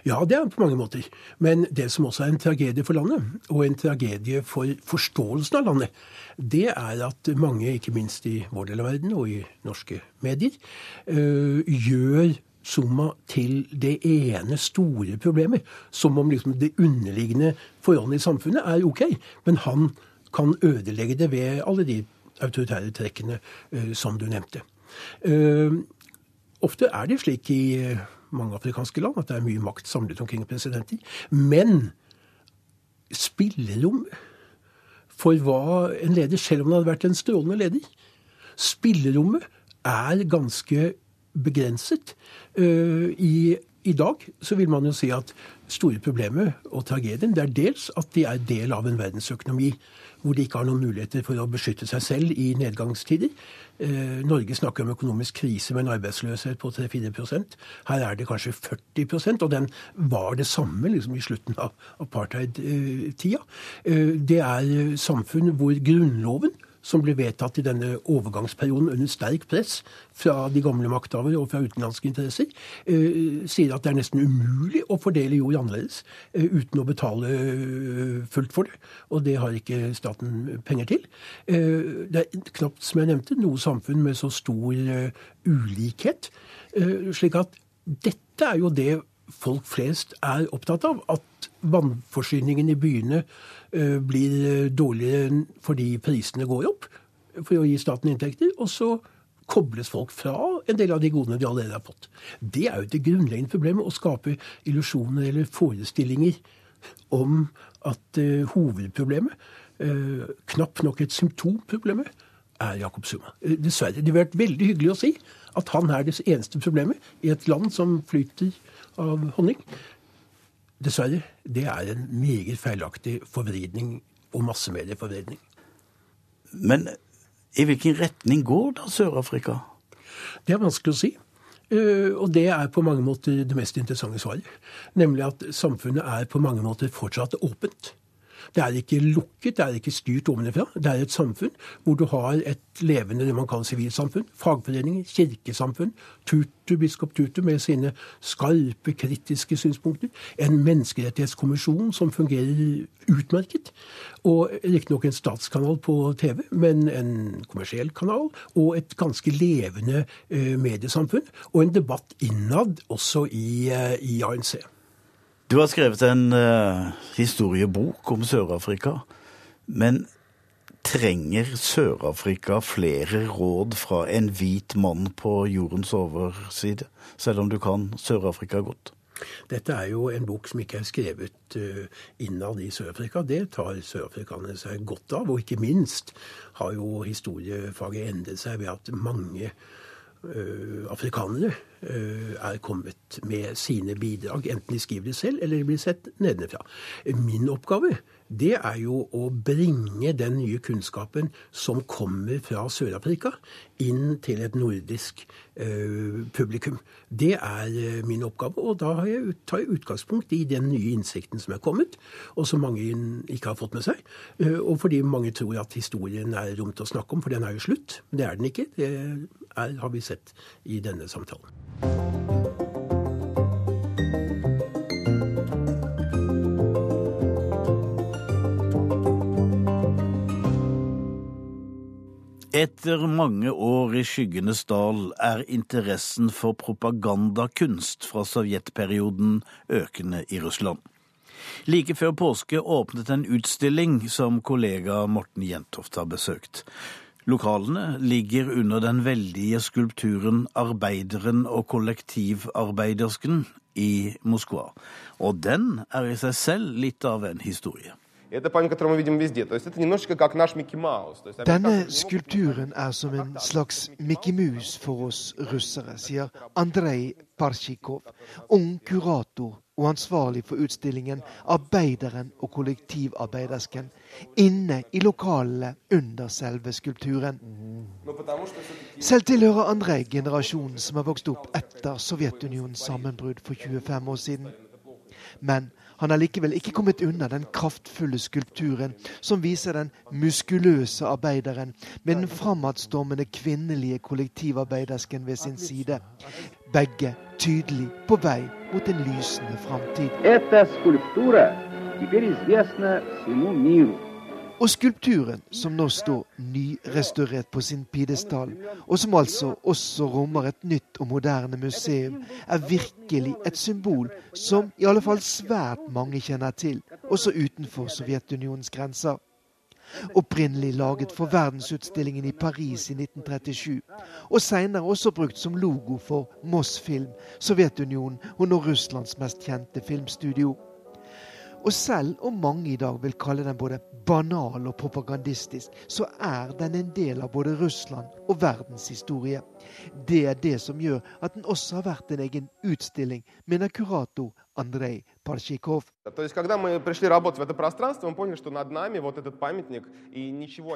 Ja, det er han på mange måter. Men det som også er en tragedie for landet, og en tragedie for forståelsen av landet, det er at mange, ikke minst i vår del av verden og i norske medier, øh, gjør Summa til det ene store problemet. Som om liksom det underliggende forholdene i samfunnet er OK, men han kan ødelegge det ved alle de autoritære trekkene uh, som du nevnte. Uh, ofte er det slik i uh, mange afrikanske land at det er mye makt samlet omkring presidenter. Men spillerom for hva en leder, selv om han hadde vært en strålende leder Spillerommet er ganske begrenset. Eh, I, I, dag så vil man jo si at store problemet og tragedien det er dels at de er del av en verdensøkonomi hvor de ikke har noen muligheter for å beskytte seg selv i nedgangstider. Eh, Norge snakker om økonomisk krise med en arbeidsløshet på 3-4 Her er det kanskje 40% og den var det samme liksom, i slutten av apartheid-tida. Eh, det er samfunn hvor grunnloven som ble vedtatt i denne overgangsperioden under sterk press fra de gamle makthavere og fra utenlandske interesser, eh, sier at det er nesten umulig å fordele jord annerledes eh, uten å betale eh, fullt for det. Og det har ikke staten penger til. Det er knapt, som jeg nevnte, noe samfunn med så stor ulikhet. Slik at dette er jo det folk flest er opptatt av. At vannforsyningen i byene Eh, blir dårligere fordi prisene går opp for å gi staten inntekter. Og så kobles folk fra en del av de godene de allerede har fått. Det er jo det grunnleggende problemet, å skape illusjoner eller forestillinger om at uh, hovedproblemet, uh, knapt nok et symptomproblemet, er Jakob Suma. Dessverre. Det ville vært veldig hyggelig å si at han er det eneste problemet i et land som flyter av honning. Dessverre. Det er en meget feilaktig forvridning og massemedieforvridning. Men i hvilken retning går da Sør-Afrika? Det er vanskelig å si. Eh, og det er på mange måter det mest interessante svaret. Nemlig at samfunnet er på mange måter fortsatt åpent. Det er ikke lukket, det er ikke styrt ovenfra. Det er et samfunn hvor du har et levende det man kaller sivilsamfunn. Fagforeninger, kirkesamfunn. Tutu, biskop Tutu med sine skarpe, kritiske synspunkter. En menneskerettighetskommisjon som fungerer utmerket. Og riktignok en statskanal på TV, men en kommersiell kanal. Og et ganske levende uh, mediesamfunn. Og en debatt innad også i, uh, i ANC. Du har skrevet en uh, historiebok om Sør-Afrika. Men trenger Sør-Afrika flere råd fra en hvit mann på jordens overside, selv om du kan Sør-Afrika godt? Dette er jo en bok som ikke er skrevet uh, innad i Sør-Afrika. Det tar sørafrikanerne seg godt av. Og ikke minst har jo historiefaget endret seg ved at mange afrikanere uh, er kommet med sine bidrag. Enten de skriver det selv, eller de blir sett nedenfra. Min oppgave det er jo å bringe den nye kunnskapen som kommer fra Sør-Afrika, inn til et nordisk uh, publikum. Det er uh, min oppgave, og da tar jeg utgangspunkt i den nye innsikten som er kommet, og som mange ikke har fått med seg. Uh, og fordi mange tror at historien er rom til å snakke om, for den er jo slutt. Men det er den ikke. Det er, har vi sett i denne samtalen. Etter mange år i skyggenes dal er interessen for propagandakunst fra sovjetperioden økende i Russland. Like før påske åpnet en utstilling som kollega Morten Jentoft har besøkt. Lokalene ligger under den veldige skulpturen 'Arbeideren og kollektivarbeidersken' i Moskva. Og den er i seg selv litt av en historie. Denne skulpturen er som en slags Mickey Mouse for oss russere, sier Andrej Parsjikov, ung kurator og ansvarlig for utstillingen 'Arbeideren og kollektivarbeidersken' inne i lokalene under selve skulpturen. Selv tilhører Andrej generasjonen som har vokst opp etter Sovjetunionens sammenbrudd for 25 år siden. Men han har likevel ikke kommet unna den kraftfulle skulpturen som viser den muskuløse arbeideren med den framadstormende kvinnelige kollektivarbeidersken ved sin side. Begge tydelig på vei mot en lysende framtid. Og skulpturen, som nå står nyrestaurert på sin pidestall, og som altså også rommer et nytt og moderne museum, er virkelig et symbol som i alle fall svært mange kjenner til, også utenfor Sovjetunionens grenser. Opprinnelig laget for verdensutstillingen i Paris i 1937, og seinere også brukt som logo for Moss Film, Sovjetunionen og nå Russlands mest kjente filmstudio. Og selv om mange i dag vil kalle den både banal og propagandistisk, så er den en del av både Russland og verdens historie. Det er det som gjør at den også har vært en egen utstilling, mener kurator Andrej Parsjikov.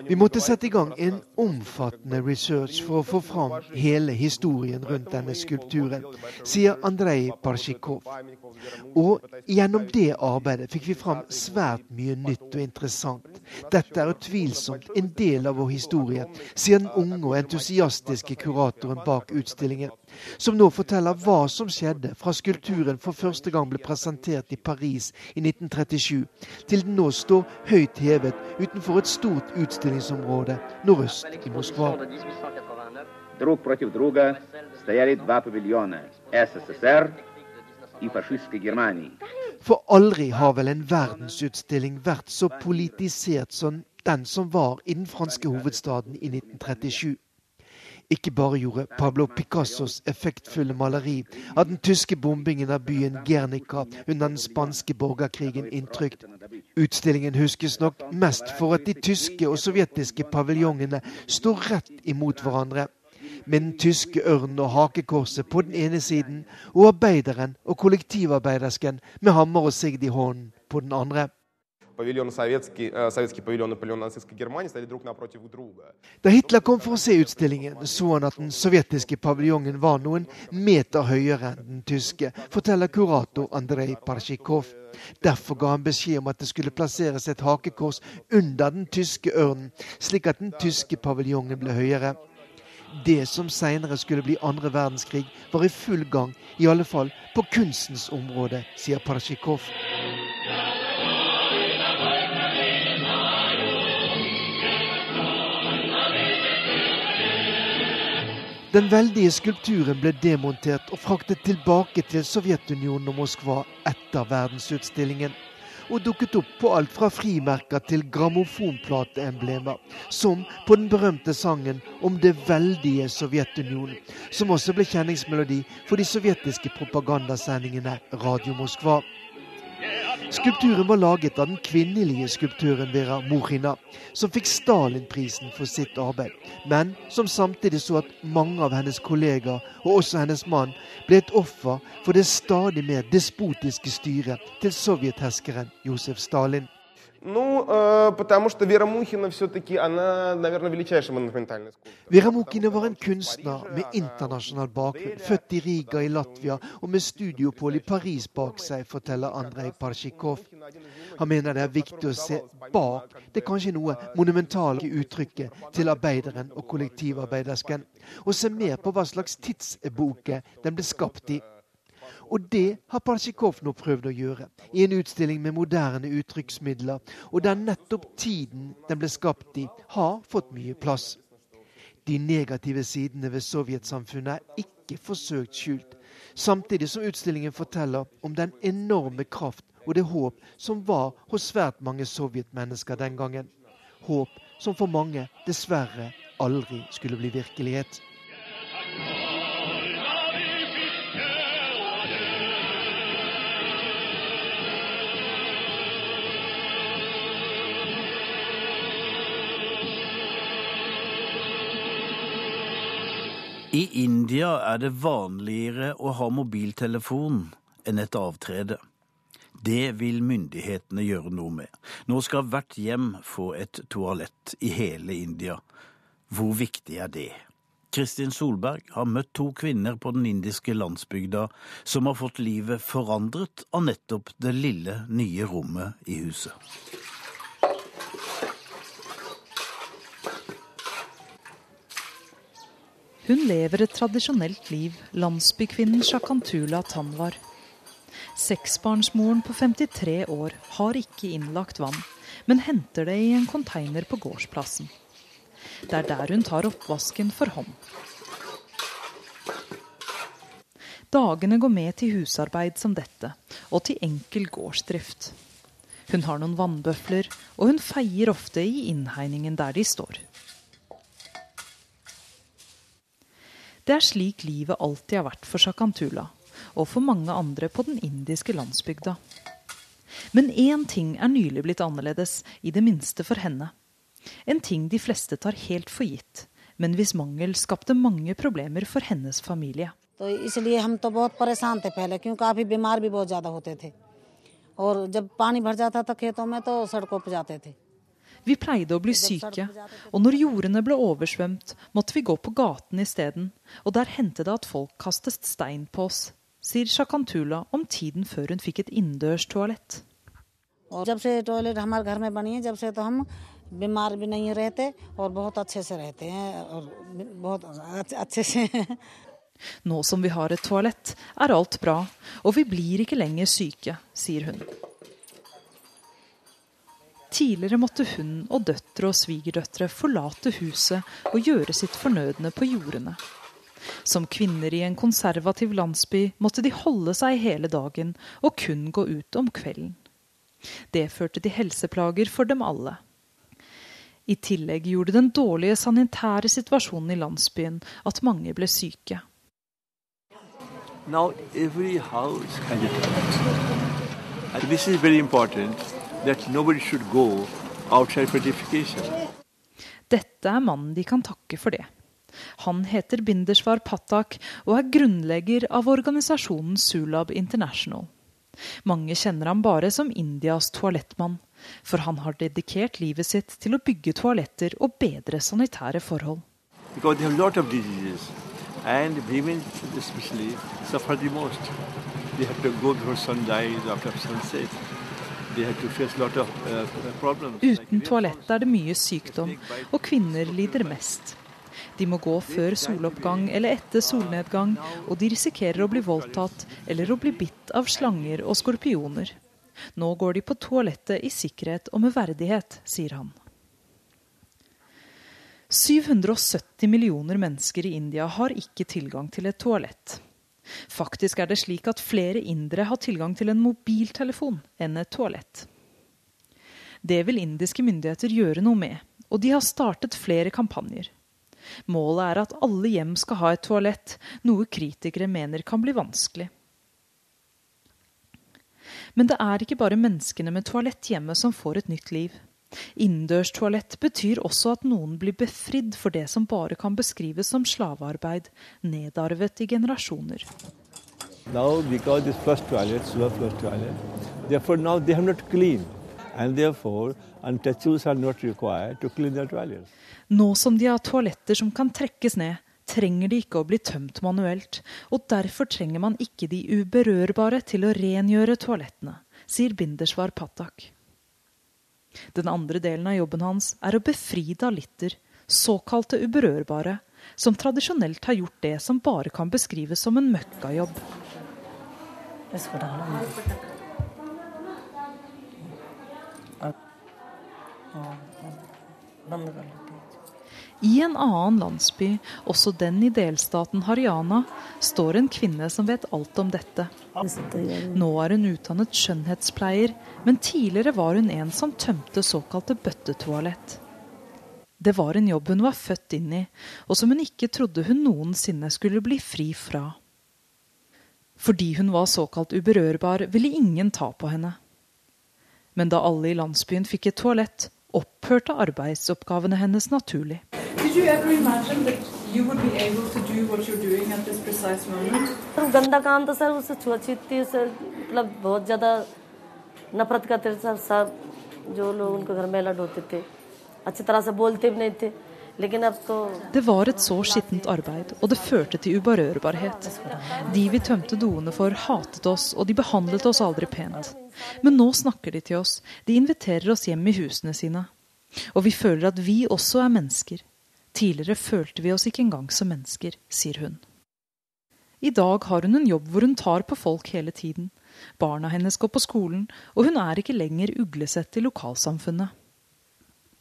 Vi måtte sette i gang en omfattende research for å få fram hele historien rundt denne skulpturen, sier Andrej Parsjikov. Og gjennom det arbeidet fikk vi fram svært mye nytt og interessant. Dette er utvilsomt en del av vår historie, sier den unge og entusiastiske kuratoren bak utstillingen, som nå forteller hva som skjedde fra skulpturen for første gang ble presentert i Paris i 1937, til den nå står høyt hevet utenfor et stort utstillingsområde nordøst i Moskva. For aldri har vel en verdensutstilling vært så politisert som den som var i den franske hovedstaden i 1937. Ikke bare gjorde Pablo Picassos effektfulle maleri av den tyske bombingen av byen Guernica under den spanske borgerkrigen inntrykk. Utstillingen huskes nok mest for at de tyske og sovjetiske paviljongene står rett imot hverandre. Med den tyske ørnen og hakekorset på den ene siden, og arbeideren og kollektivarbeidersken med hammer og sigd i hånden på den andre. павильон советский, э, советский павильон и павильон нацистской Германии стояли друг напротив друга. Da Hitler kom for å se utstillingen, så han at den sovjetiske paviljongen var noen meter høyere enn den tyske, forteller kurator Andrej Parsjikov. Derfor ga han beskjed om at det skulle plasseres et hakekors under den tyske ørnen, slik at den tyske paviljongen ble høyere. Det som seinere skulle bli andre verdenskrig, var i full gang, i alle fall på kunstens område, sier Parsjikov. Den veldige skulpturen ble demontert og fraktet tilbake til Sovjetunionen og Moskva etter verdensutstillingen. Og dukket opp på alt fra frimerker til grammofonplateemblemer, som på den berømte sangen om det veldige Sovjetunionen, som også ble kjenningsmelodi for de sovjetiske propagandasendingene Radio Moskva. Skulpturen var laget av den kvinnelige skulptøren Vera Mohina, som fikk Stalin-prisen for sitt arbeid, men som samtidig så at mange av hennes kollegaer, og også hennes mann, ble et offer for det stadig mer despotiske styret til sovjetherskeren Josef Stalin. Ну, э, потому что Вера Мухина все-таки, она, наверное, величайший монументальный скульптор. Vera Mukina var en kunstner med internasjonal bakgrunn, født i Riga i Latvia og med studiopoll i Paris bak seg, forteller Andrej Parsjikov. Han mener det er viktig å se bak det kanskje noe monumentale uttrykket til arbeideren og kollektivarbeidersken, og se mer på hva slags tidsepoke den ble skapt i. Og det har Parsjikov nå prøvd å gjøre, i en utstilling med moderne uttrykksmidler, og der nettopp tiden den ble skapt i, har fått mye plass. De negative sidene ved sovjetsamfunnet er ikke forsøkt skjult, samtidig som utstillingen forteller om den enorme kraft og det håp som var hos svært mange sovjetmennesker den gangen. Håp som for mange dessverre aldri skulle bli virkelighet. I India er det vanligere å ha mobiltelefon enn et avtrede. Det vil myndighetene gjøre noe med. Nå skal hvert hjem få et toalett i hele India. Hvor viktig er det? Kristin Solberg har møtt to kvinner på den indiske landsbygda som har fått livet forandret av nettopp det lille, nye rommet i huset. Hun lever et tradisjonelt liv, landsbykvinnen Shakantula Tanwar. Seksbarnsmoren på 53 år har ikke innlagt vann, men henter det i en konteiner på gårdsplassen. Det er der hun tar oppvasken for hånd. Dagene går med til husarbeid som dette, og til enkel gårdsdrift. Hun har noen vannbøfler, og hun feier ofte i innhegningen der de står. Det er slik livet alltid har vært for Shakantula, og for mange andre på den indiske landsbygda. Men én ting er nylig blitt annerledes, i det minste for henne. En ting de fleste tar helt for gitt, men hvis mangel skapte mange problemer for hennes familie. तो इसलिए हम तो बहुत परेशान थे पहले क्योंकि काफ़ी बीमार भी बहुत ज़्यादा होते थे और जब पानी भर जाता था खेतों में तो सड़कों पर जाते थे Vi pleide å bli syke, og når jordene ble oversvømt, måtte vi gå på gaten isteden, og der hendte det at folk kastet stein på oss, sier Shakantula om tiden før hun fikk et innendørs toalett. और जब से टॉयलेट हमारे घर में बनी है जब से तो हम बीमार भी नहीं रहते और बहुत अच्छे से रहते हैं और बहुत अच्छे से Nå som vi har et toalett, er alt bra, og vi blir ikke lenger syke, sier hun. Tidligere måtte hun og døtre og svigerdøtre forlate huset og gjøre sitt fornødne på jordene. Som kvinner i en konservativ landsby måtte de holde seg hele dagen og kun gå ut om kvelden. Det førte til helseplager for dem alle. I tillegg gjorde den dårlige sanitære situasjonen i landsbyen at mange ble syke. Now every house has a toilet. This is that nobody should go outside for. Dette er mannen de kan takke for det. Han heter Bindersvar Patak og er grunnlegger av organisasjonen Sulab International. Mange kjenner ham bare som Indias toalettmann, For han har dedikert livet sitt til å bygge toaletter og bedre sanitære forhold. Because they have a lot of diseases, and women especially suffer the most. They have to go before sunrise, after sunset. Uten toalett er det mye sykdom, og kvinner lider mest. De må gå før soloppgang eller etter solnedgang, og de risikerer å bli voldtatt eller å bli bitt av slanger og skorpioner. Nå går de på toalettet i sikkerhet og med verdighet, sier han. 770 millioner mennesker i India har ikke tilgang til et toalett. Faktisk er det slik at flere indere har tilgang til en mobiltelefon enn et toalett. Det vil indiske myndigheter gjøre noe med, og de har startet flere kampanjer. Målet er at alle hjem skal ha et toalett, noe kritikere mener kan bli vanskelig. Men det er ikke bare menneskene med toalett hjemme som får et nytt liv. Innendørstoalett betyr også at noen blir befridd for det som bare kan beskrives som slavearbeid, nedarvet i generasjoner. Now, because these flush toilets were flush toilets, therefore now they are not clean. And therefore, untouchables are not required to clean their toilets. Nå som de har toaletter som kan trekkes ned, trenger de ikke å bli tømt manuelt, og derfor trenger man ikke de uberørbare til å rengjøre toalettene, sier Bindersvar Patak. Den andre delen av jobben hans er å befri dalitter, såkalte uberørbare, som tradisjonelt har gjort det som bare kan beskrives som en møkkajobb. I en annen landsby, også den i delstaten Haryana, står en kvinne som vet alt om dette. Nå er hun utdannet skjønnhetspleier, men tidligere var hun en som tømte såkalte bøttetoalett. Det var en jobb hun var født inn i, og som hun ikke trodde hun noensinne skulle bli fri fra. Fordi hun var såkalt uberørbar, ville ingen ta på henne. Men da alle i landsbyen fikk et toalett, opphørte arbeidsoppgavene hennes naturlig. Did you ever imagine that you would be able to do what you're doing at this precise moment? गंदा काम तो सर उससे छुआछूती से मतलब बहुत ज़्यादा नफरत करते थे सब सब जो लोग उनके घर में ढोते थे अच्छी तरह से बोलते भी नहीं थे लेकिन अब तो Det var et så skittent arbeid, og det førte til uberørbarhet. De vi tømte doene for, hatet oss, og de behandlet oss aldri pent. Men nå snakker de til oss, de inviterer oss hjem i husene sine. Og vi føler at vi også er mennesker. Tidligere følte vi oss ikke engang som mennesker, sier hun. I dag har hun en jobb hvor hun tar på folk hele tiden. Barna hennes går på skolen, og hun er ikke lenger uglesett i lokalsamfunnet.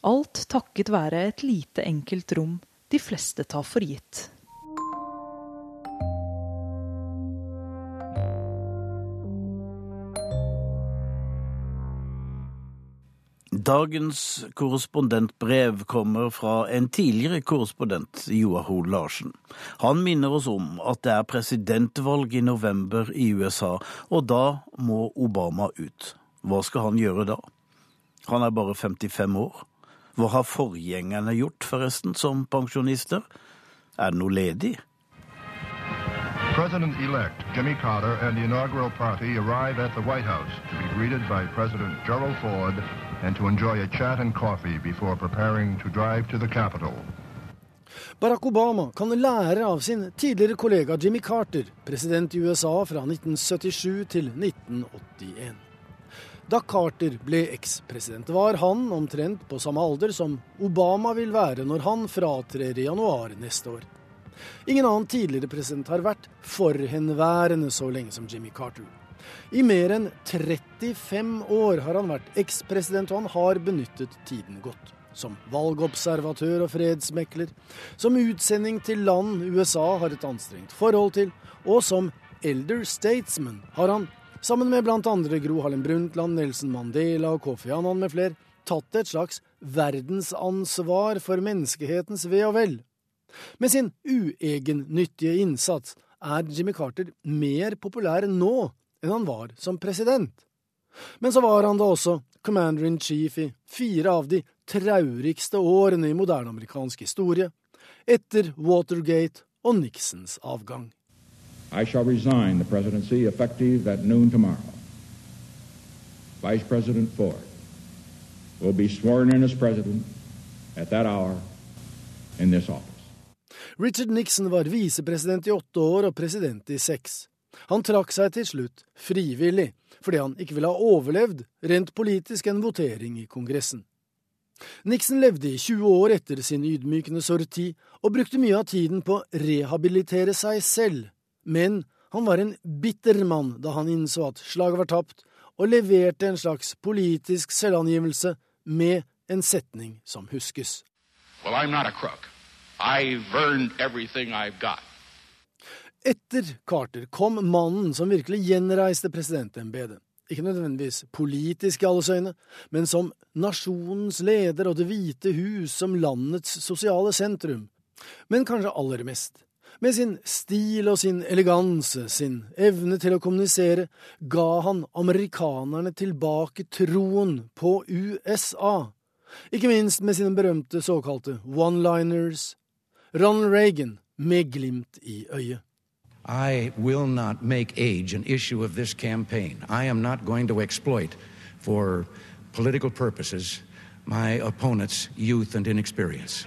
Alt takket være et lite, enkelt rom de fleste tar for gitt. Dagens korrespondentbrev kommer fra en tidligere korrespondent, Joar Hoel Larsen. Han minner oss om at det er presidentvalg i november i USA, og da må Obama ut. Hva skal han gjøre da? Han er bare 55 år. Hva har forgjengerne gjort, forresten, som pensjonister? Er det noe ledig? President-elect Jimmy Carter and the inaugural party arrive at the White House to be greeted by President Gerald Ford and to enjoy a chat and coffee before preparing to drive to the capital. Barack Obama kan lære av sin tidligere kollega Jimmy Carter, president i USA fra 1977 til 1981. Da Carter ble ekspresident, var han omtrent på samme alder som Obama vil være når han fratrer i januar neste år. Ingen annen tidligere president har vært forhenværende så lenge som Jimmy Carter. I mer enn 35 år har han vært ekspresident, og han har benyttet tiden godt. Som valgobservatør og fredsmekler, som utsending til land USA har et anstrengt forhold til, og som elder statesman har han, sammen med bl.a. Gro Harlem Brundtland, Nelson Mandela og Kofi Annan med flere, tatt et slags verdensansvar for menneskehetens ve og vel. Med sin uegennyttige innsats er Jimmy Carter mer populær nå enn han var som president. Men så var han da også commander in chief i fire av de traurigste årene i moderne amerikansk historie, etter Watergate og Nixons avgang. I shall resign the presidency effective at noon tomorrow. Vice President Ford. will be sworn in as president at that hour in this office. Richard Nixon var visepresident i åtte år og president i seks. Han trakk seg til slutt frivillig, fordi han ikke ville ha overlevd rent politisk en votering i Kongressen. Nixon levde i 20 år etter sin ydmykende sorti og brukte mye av tiden på å rehabilitere seg selv, men han var en bitter mann da han innså at slaget var tapt, og leverte en slags politisk selvangivelse med en setning som huskes. Well, I'm not a crook. I've earned everything I've got. Etter Carter kom mannen som virkelig gjenreiste presidentembetet. Ikke nødvendigvis politisk i alles øyne, men som nasjonens leder og Det hvite hus som landets sosiale sentrum. Men kanskje aller mest. Med sin stil og sin eleganse, sin evne til å kommunisere, ga han amerikanerne tilbake troen på USA. Ikke minst med sine berømte såkalte one-liners. Ronald Reagan med glimt i øyet. I will not make age an issue of this campaign. I am not going to exploit, for political purposes, my opponent's youth and inexperience.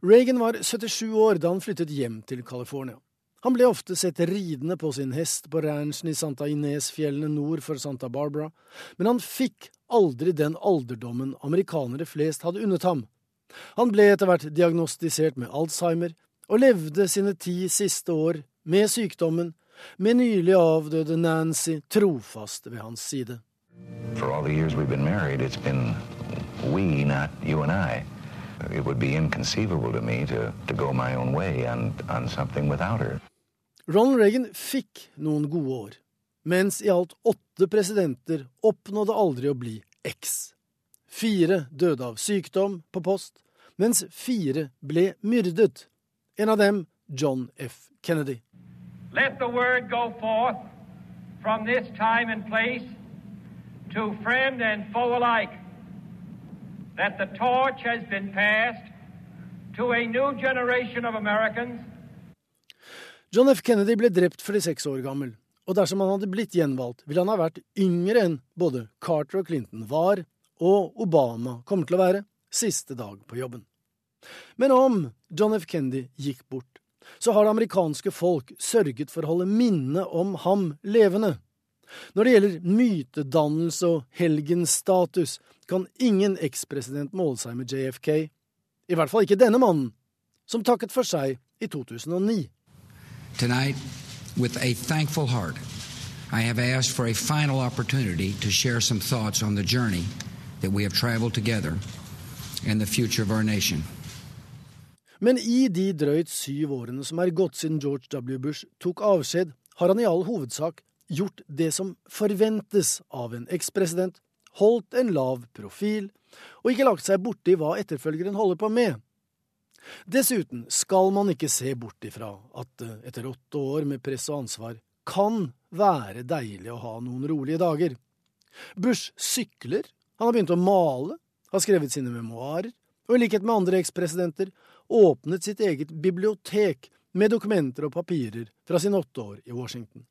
Reagan var 77 år da han flyttet hjem til California. Han ble ofte sett ridende på sin hest på ranchen i Santa Ines-fjellene nord for Santa Barbara, men han fikk aldri den alderdommen amerikanere flest hadde unnet ham. Han ble etter hvert diagnostisert med Alzheimer, og levde sine ti siste år med sykdommen, med nylig avdøde Nancy trofast ved hans side. For all the years we've been married, it's been we, not you and I. It would be inconceivable to me to, to go my own way on, on something without her. Ronald Reagan fikk noen gode år, mens i alt åtte presidenter oppnådde aldri å bli X. Fire døde av sykdom på post, mens fire ble myrdet. En av dem John F. Kennedy. Let the word go forth from this time and place to friend and foe alike that the torch has been passed to a new generation of Americans John F. Kennedy ble drept 46 år gammel, og dersom han hadde blitt gjenvalgt, ville han ha vært yngre enn både Carter og Clinton var, og Obama kommer til å være, siste dag på jobben. Men om John F. Kennedy gikk bort, så har det amerikanske folk sørget for å holde minnet om ham levende. Når det gjelder mytedannelse og helgenstatus, kan ingen ekspresident måle seg med JFK, i hvert fall ikke denne mannen, som takket for seg i 2009. Tonight, with a thankful heart, I have asked for a final opportunity to share some thoughts on the journey that we have traveled together and the future of our nation. Men i de drøyt syv årene som er gått siden George W. Bush tok avskjed, har han i all hovedsak gjort det som forventes av en ekspresident, holdt en lav profil og ikke lagt seg borti hva etterfølgeren holder på med. Dessuten skal man ikke se bort ifra at det etter åtte år med press og ansvar kan være deilig å ha noen rolige dager. Bush sykler, han har begynt å male, har skrevet sine memoarer, og i likhet med andre ekspresidenter åpnet sitt eget bibliotek med dokumenter og papirer fra sine åtte år i Washington.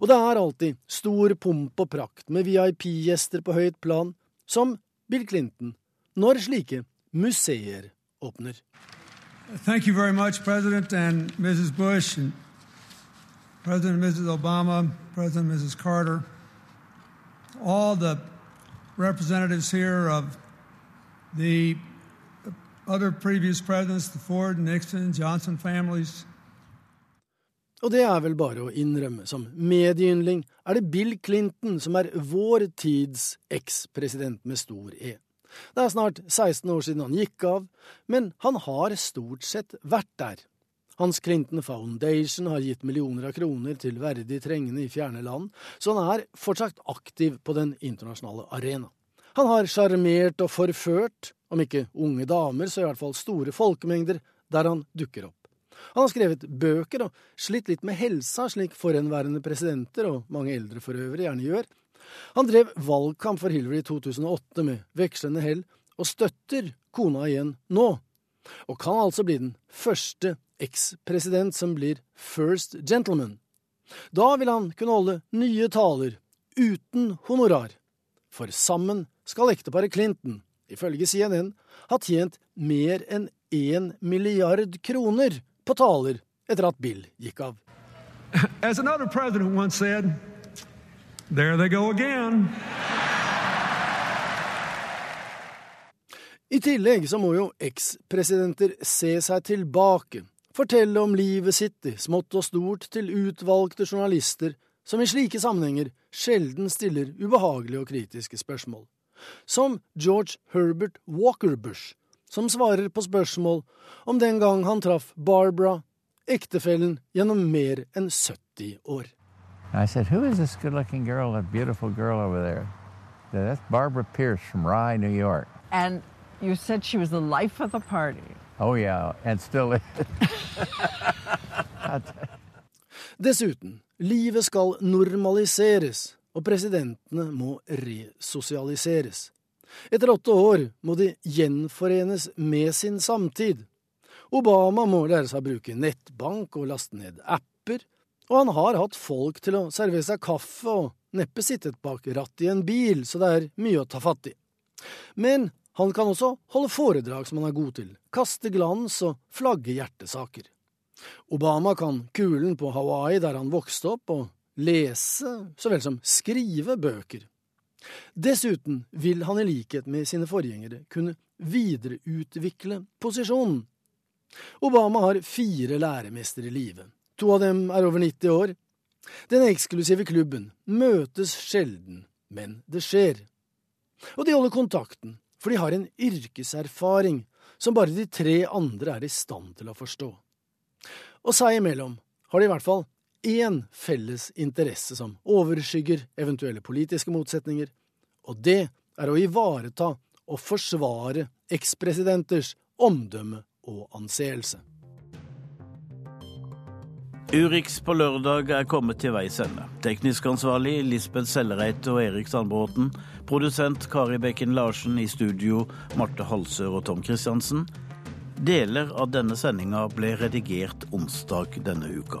Og det er alltid stor pomp og prakt med VIP-gjester på høyt plan, som Bill Clinton, når slike museer åpner. Thank you very much, President and Mrs. Bush, and President and Mrs. Obama, President and Mrs. Carter, all the representatives here of the other previous presidents, the Ford, Nixon, Johnson families. Og det er vel bare å innrømme, som medieyndling er det Bill Clinton som er vår tids ekspresident med stor E. Det er snart 16 år siden han gikk av, men han har stort sett vært der. Hans Clinton Foundation har gitt millioner av kroner til verdig trengende i fjerne land, så han er fortsatt aktiv på den internasjonale arena. Han har sjarmert og forført, om ikke unge damer, så i hvert fall store folkemengder, der han dukker opp. Han har skrevet bøker og slitt litt med helsa, slik forhenværende presidenter, og mange eldre for øvrig, gjerne gjør. Han drev valgkamp for Hillary i 2008 med vekslende hell, og støtter kona igjen nå, og kan altså bli den første ekspresident som blir first gentleman. Da vil han kunne holde nye taler uten honorar. For sammen skal ekteparet Clinton, ifølge CNN, ha tjent mer enn én milliard kroner på taler etter at Bill gikk av. As another president once said, there they go again. I tillegg så må jo ekspresidenter se seg tilbake, fortelle om livet sitt i smått og stort til utvalgte journalister som i slike sammenhenger sjelden stiller ubehagelige og kritiske spørsmål. Som George Herbert Walker Bush, som svarer på spørsmål om den gang han traff Barbara, ektefellen, gjennom mer enn 70 år. I said, Who is this good looking girl, that beautiful girl over there? That's Barbara Pierce from Rye, New York. And you said she was the life of the party. Oh, yeah, and still. [laughs] Dessuten, livet skal normaliseres, og presidentene må resosialiseres. Etter åtte år må de gjenforenes med sin samtid. Obama må lære seg å bruke nettbank og laste ned apper, og han har hatt folk til å servere seg kaffe og neppe sittet bak rattet i en bil, så det er mye å ta fatt i. Men han kan også holde foredrag som han er god til, kaste glans og flagge hjertesaker. Obama kan kulen på Hawaii der han vokste opp, og lese så vel som skrive bøker. Dessuten vil han i likhet med sine forgjengere kunne videreutvikle posisjonen. Obama har fire læremestere i live. To av dem er over 90 år. Den eksklusive klubben møtes sjelden, men det skjer. Og de holder kontakten, for de har en yrkeserfaring som bare de tre andre er i stand til å forstå. Og seg imellom har de i hvert fall én felles interesse som overskygger eventuelle politiske motsetninger, og det er å ivareta og forsvare ekspresidenters omdømme og anseelse. Urix på lørdag er kommet til veis ende. Teknisk ansvarlig Lisbeth Sellereite og Erik Sandbråten. Produsent Kari Bekken Larsen. I studio Marte Halsør og Tom Christiansen. Deler av denne sendinga ble redigert onsdag denne uka.